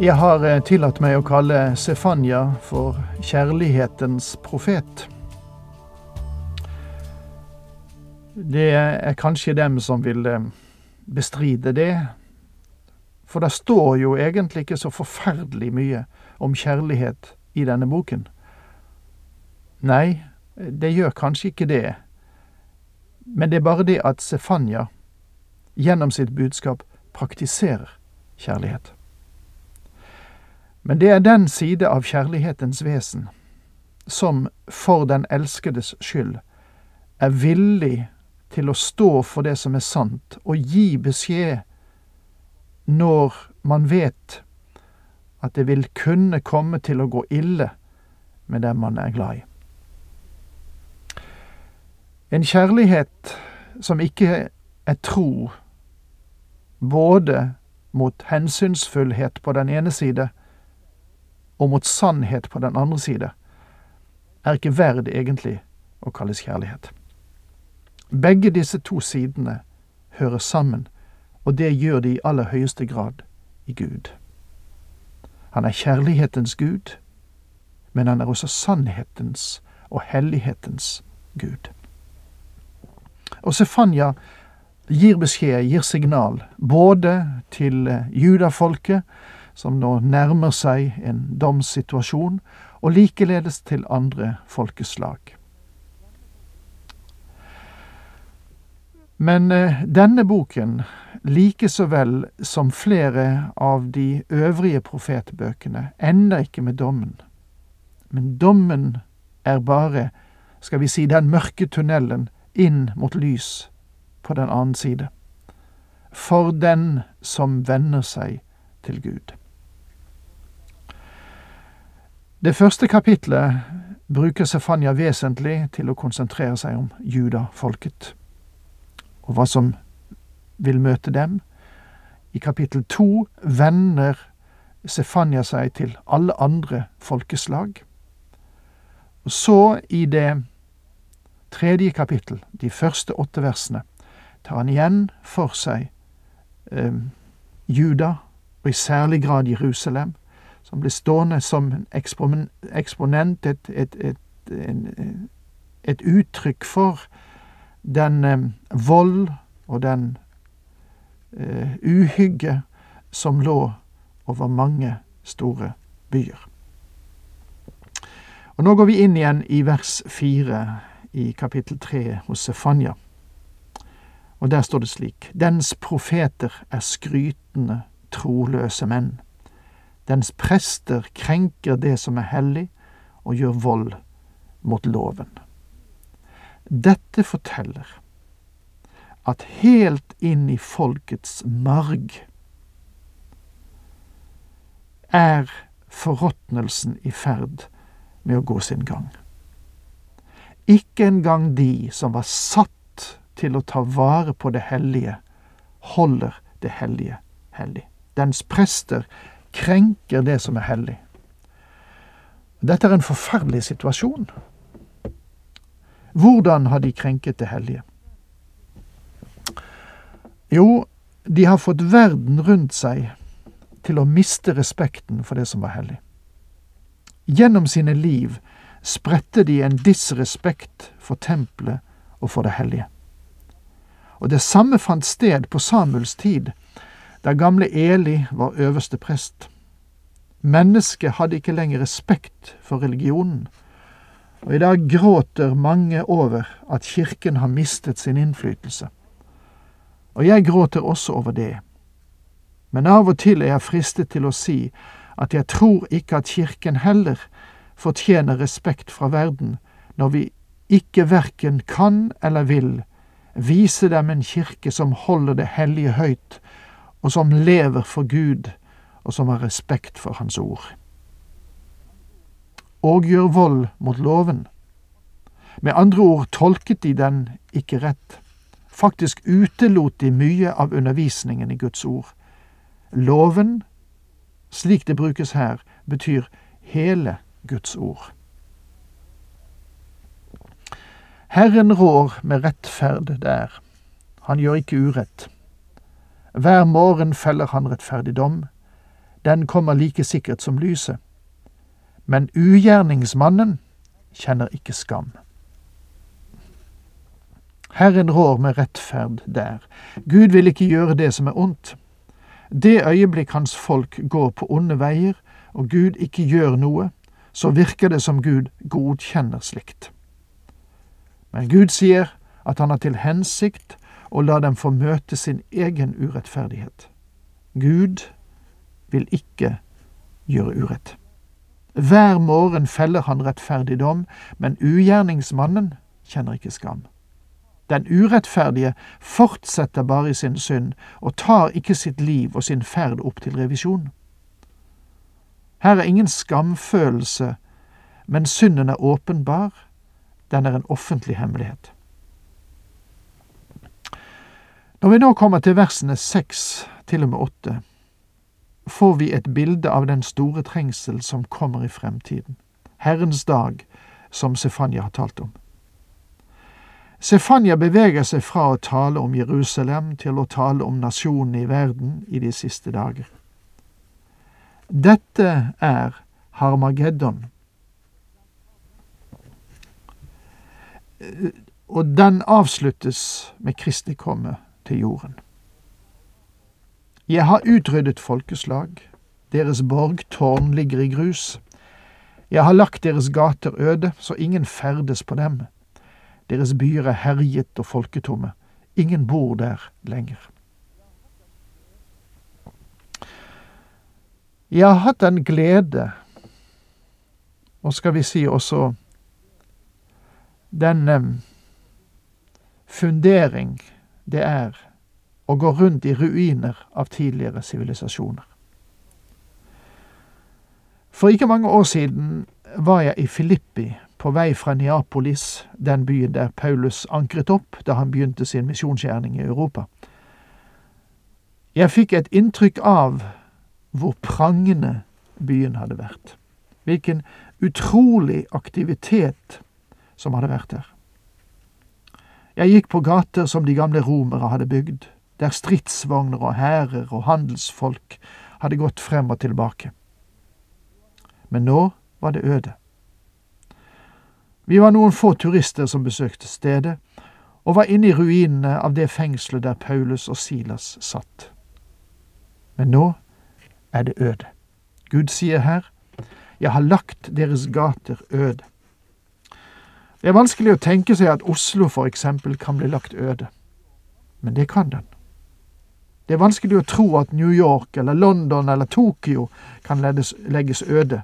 Jeg har eh, tillatt meg å kalle Sefanya for kjærlighetens profet. Det er kanskje dem som vil eh, bestride det, for det står jo egentlig ikke så forferdelig mye om kjærlighet i denne boken. Nei, det gjør kanskje ikke det, men det er bare det at Sefanya gjennom sitt budskap praktiserer kjærlighet. Men det er den side av kjærlighetens vesen som for den elskedes skyld er villig til å stå for det som er sant, og gi beskjed når man vet at det vil kunne komme til å gå ille med dem man er glad i. En kjærlighet som ikke er tro, både mot hensynsfullhet på den ene side og mot sannhet på den andre side, er ikke verd egentlig å kalles kjærlighet. Begge disse to sidene hører sammen, og det gjør de i aller høyeste grad i Gud. Han er kjærlighetens Gud, men han er også sannhetens og hellighetens Gud. Og Sefanya gir beskjed, gir signal, både til judafolket som nå nærmer seg en domssituasjon, og likeledes til andre folkeslag. Men eh, denne boken, like så vel som flere av de øvrige profetbøkene, ender ikke med dommen. Men dommen er bare, skal vi si, den mørke tunnelen inn mot lys på den annen side. For den som venner seg til Gud. Det første kapitlet bruker Sefanya vesentlig til å konsentrere seg om judafolket, og hva som vil møte dem. I kapittel to vender Sefanya seg til alle andre folkeslag. Og så, i det tredje kapittel, de første åtte versene, tar han igjen for seg eh, Juda, og i særlig grad Jerusalem, som blir stående som en eksponent, et, et, et, et uttrykk for den eh, vold og den eh, uhygge som lå over mange store byer. Og Nå går vi inn igjen i vers fire i kapittel tre hos Sefanya. Og der står det slik:" Dens profeter er skrytende, troløse menn. Dens prester krenker det som er hellig, og gjør vold mot loven. Dette forteller at helt inn i folkets marg er forråtnelsen i ferd med å gå sin gang. Ikke engang de som var satt til å ta vare på det hellige, holder det hellige hellig. Dens prester krenker det som er hellig. Dette er en forferdelig situasjon. Hvordan har de krenket det hellige? Jo, de har fått verden rundt seg til å miste respekten for det som var hellig. Gjennom sine liv spredte de en disrespekt for tempelet og for det hellige. Og det samme fant sted på Samuels tid, der gamle Eli var øverste prest. Mennesket hadde ikke lenger respekt for religionen, og i dag gråter mange over at kirken har mistet sin innflytelse. Og jeg gråter også over det. Men av og til er jeg fristet til å si at jeg tror ikke at kirken heller fortjener respekt fra verden, når vi ikke verken kan eller vil vise dem en kirke som holder det hellige høyt, og som lever for Gud, og som har respekt for Hans ord. Og gjør vold mot loven. Med andre ord tolket de den ikke rett. Faktisk utelot de mye av undervisningen i Guds ord. Loven, slik det brukes her, betyr hele Guds ord. Herren rår med rettferd der. Han gjør ikke urett. Hver morgen feller han rettferdig dom. Den kommer like sikkert som lyset. Men ugjerningsmannen kjenner ikke skam. Herren rår med rettferd der. Gud vil ikke gjøre det som er ondt. Det øyeblikk hans folk går på onde veier, og Gud ikke gjør noe, så virker det som Gud godkjenner slikt. Men Gud sier at han har til hensikt å la dem få møte sin egen urettferdighet. Gud vil ikke gjøre urett. Hver morgen feller han rettferdig dom, men ugjerningsmannen kjenner ikke skam. Den urettferdige fortsetter bare i sin synd og tar ikke sitt liv og sin ferd opp til revisjon. Her er ingen skamfølelse, men synden er åpenbar, den er en offentlig hemmelighet. Når vi nå kommer til versene seks til og med åtte, får vi et bilde av den store trengsel som kommer i fremtiden, Herrens dag, som Sefanya har talt om. Sefanya beveger seg fra å tale om Jerusalem til å tale om nasjonen i verden i de siste dager. Dette er Harmageddon. Og den avsluttes med Kristi komme til jorden. Jeg har utryddet folkeslag, deres borgtårn ligger i grus. Jeg har lagt deres gater øde, så ingen ferdes på dem. Deres byer er herjet og folketomme. Ingen bor der lenger. Jeg har hatt den glede, og skal vi si også den eh, fundering det er å gå rundt i ruiner av tidligere sivilisasjoner. For ikke mange år siden var jeg i Filippi på vei fra Neapolis, den byen der Paulus ankret opp da han begynte sin misjonsgjerning i Europa. Jeg fikk et inntrykk av hvor prangende byen hadde vært. Hvilken utrolig aktivitet som hadde vært der. Jeg gikk på gater som de gamle romere hadde bygd, der stridsvogner og hærer og handelsfolk hadde gått frem og tilbake. Men nå var det øde. Vi var noen få turister som besøkte stedet, og var inne i ruinene av det fengselet der Paulus og Silas satt. Men nå er det øde. Gud sier her, Jeg har lagt deres gater øde. Det er vanskelig å tenke seg at Oslo eksempel kan bli lagt øde, men det kan den. Det er vanskelig å tro at New York eller London eller Tokyo kan legges øde,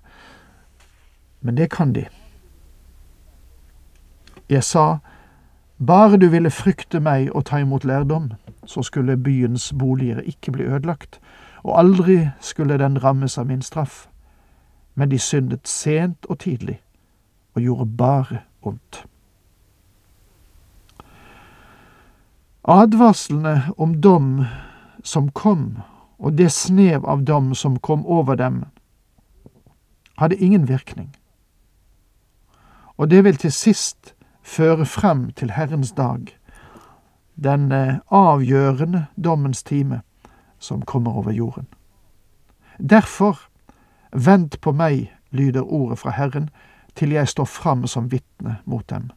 men det kan de. Jeg sa, bare du ville frykte meg og ta imot lærdom, så skulle byens boliger ikke bli ødelagt, og aldri skulle den rammes av min straff. Men de syndet sent og tidlig, og gjorde bare ondt. Advarslene om dom som kom, og det snev av dom som kom over dem, hadde ingen virkning. Og det vil til sist føre frem til Herrens dag, den eh, avgjørende dommens time som kommer over jorden. Derfor, vent på meg, lyder ordet fra Herren, til jeg står fram som vitne mot dem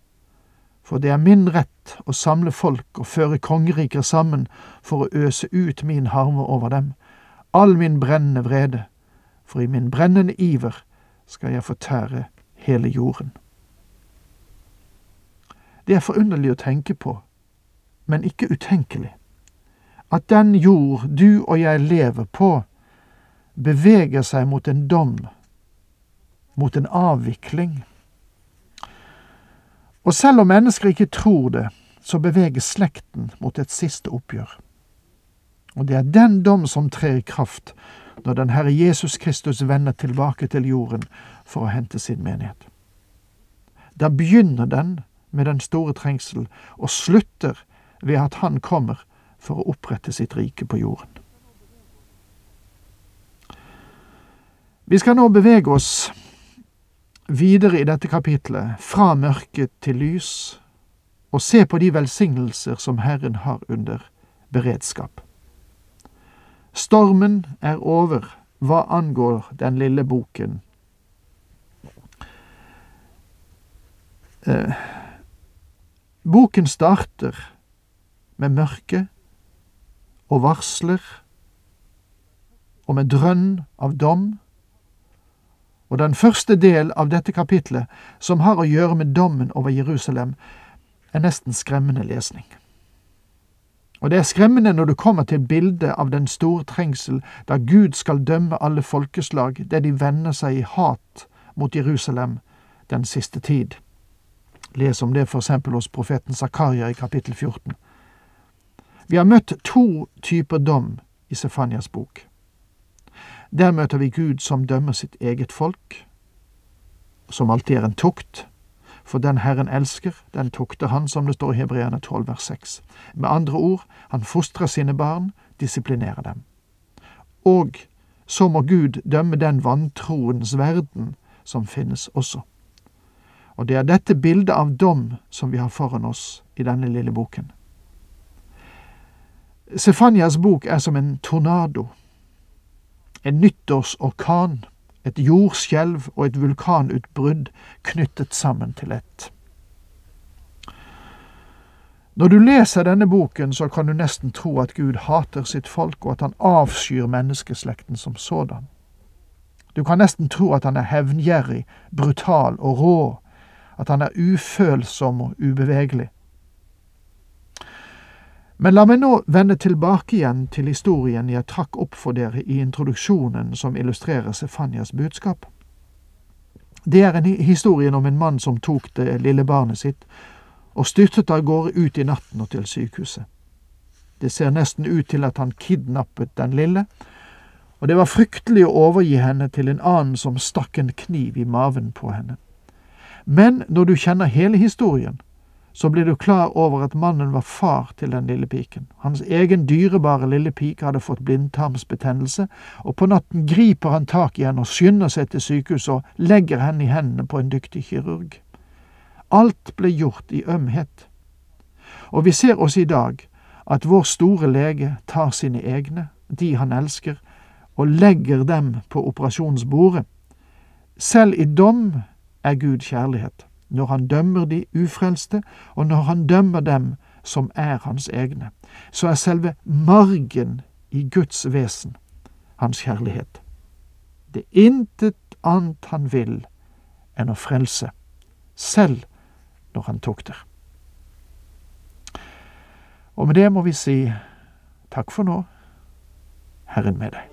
for det er min rett å samle folk og føre kongeriker sammen for å øse ut min harme over dem, all min brennende vrede, for i min brennende iver skal jeg fortære hele jorden. Det er forunderlig å tenke på, men ikke utenkelig, at den jord du og jeg lever på, beveger seg mot en dom, mot en avvikling og selv om mennesker ikke tror det, så beveges slekten mot et siste oppgjør. Og det er den dom som trer i kraft når den Herre Jesus Kristus vender tilbake til jorden for å hente sin menighet. Da begynner den med den store trengsel og slutter ved at Han kommer for å opprette sitt rike på jorden. Vi skal nå bevege oss videre i dette kapitlet, fra mørke til lys, og se på de velsignelser som Herren har under beredskap. Stormen er over hva angår den lille boken. Eh, boken starter med mørke og varsler og med drønn av dom og den første del av dette kapitlet, som har å gjøre med dommen over Jerusalem, er nesten skremmende lesning. Og det er skremmende når du kommer til bildet av den store trengsel, da Gud skal dømme alle folkeslag, der de vender seg i hat mot Jerusalem den siste tid. Les om det eksempel hos profeten Zakaria i kapittel 14. Vi har møtt to typer dom i Sefanias bok. Der møter vi Gud som dømmer sitt eget folk, som alltid er en tukt, for den Herren elsker, den tukter han, som det står i Hebreerne 12 vers 6. Med andre ord, han fostrer sine barn, disiplinerer dem. Og så må Gud dømme den vantroens verden som finnes også. Og det er dette bildet av dom som vi har foran oss i denne lille boken. Sefanias bok er som en tornado en nyttårsorkan, et jordskjelv og et vulkanutbrudd knyttet sammen til ett. Når du leser denne boken, så kan du nesten tro at Gud hater sitt folk, og at han avskyr menneskeslekten som sådan. Du kan nesten tro at han er hevngjerrig, brutal og rå, at han er ufølsom og ubevegelig. Men la meg nå vende tilbake igjen til historien jeg trakk opp for dere i introduksjonen som illustrerer Sefanyas budskap. Det er en historien om en mann som tok det lille barnet sitt og styrtet av gårde ut i natten og til sykehuset. Det ser nesten ut til at han kidnappet den lille, og det var fryktelig å overgi henne til en annen som stakk en kniv i maven på henne. Men når du kjenner hele historien, så blir du klar over at mannen var far til den lille piken. Hans egen dyrebare lille pike hadde fått blindtarmsbetennelse, og på natten griper han tak i henne og skynder seg til sykehuset og legger henne i hendene på en dyktig kirurg. Alt ble gjort i ømhet. Og vi ser også i dag at vår store lege tar sine egne, de han elsker, og legger dem på operasjonsbordet. Selv i dom er Gud kjærlighet når han dømmer de ufrelste, og når han dømmer dem som er hans egne, så er selve margen i Guds vesen hans kjærlighet. Det er intet annet han vil enn å frelse, selv når han tukter. Og med det må vi si takk for nå, Herren med deg.